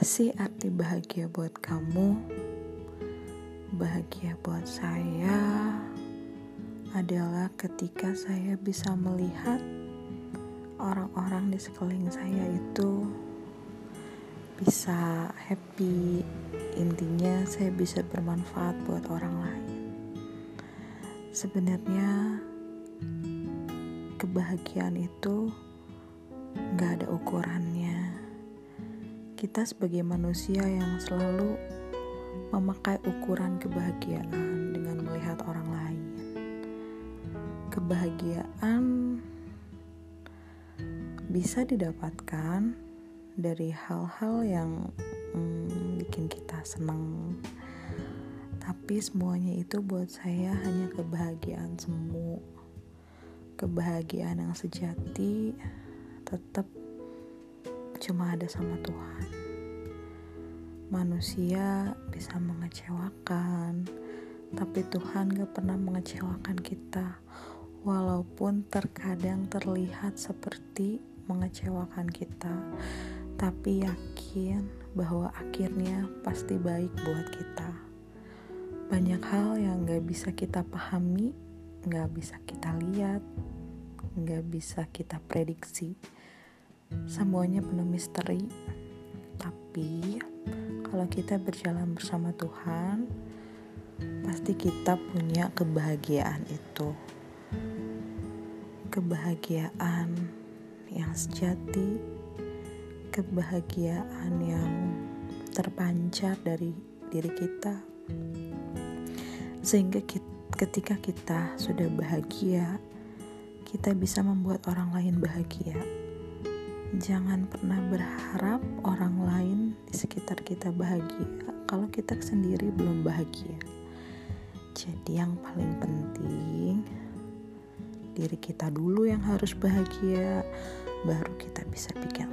Apa sih arti bahagia buat kamu? Bahagia buat saya adalah ketika saya bisa melihat orang-orang di sekeliling saya itu bisa happy. Intinya, saya bisa bermanfaat buat orang lain. Sebenarnya, kebahagiaan itu gak ada ukurannya kita sebagai manusia yang selalu memakai ukuran kebahagiaan dengan melihat orang lain. Kebahagiaan bisa didapatkan dari hal-hal yang hmm, bikin kita senang. Tapi semuanya itu buat saya hanya kebahagiaan semu. Kebahagiaan yang sejati tetap cuma ada sama Tuhan. Manusia bisa mengecewakan, tapi Tuhan gak pernah mengecewakan kita, walaupun terkadang terlihat seperti mengecewakan kita, tapi yakin bahwa akhirnya pasti baik buat kita. Banyak hal yang gak bisa kita pahami, gak bisa kita lihat, gak bisa kita prediksi semuanya penuh misteri. Tapi kalau kita berjalan bersama Tuhan pasti kita punya kebahagiaan itu. Kebahagiaan yang sejati kebahagiaan yang terpancar dari diri kita. Sehingga kita, ketika kita sudah bahagia kita bisa membuat orang lain bahagia Jangan pernah berharap orang lain di sekitar kita bahagia kalau kita sendiri belum bahagia. Jadi, yang paling penting diri kita dulu yang harus bahagia, baru kita bisa pikir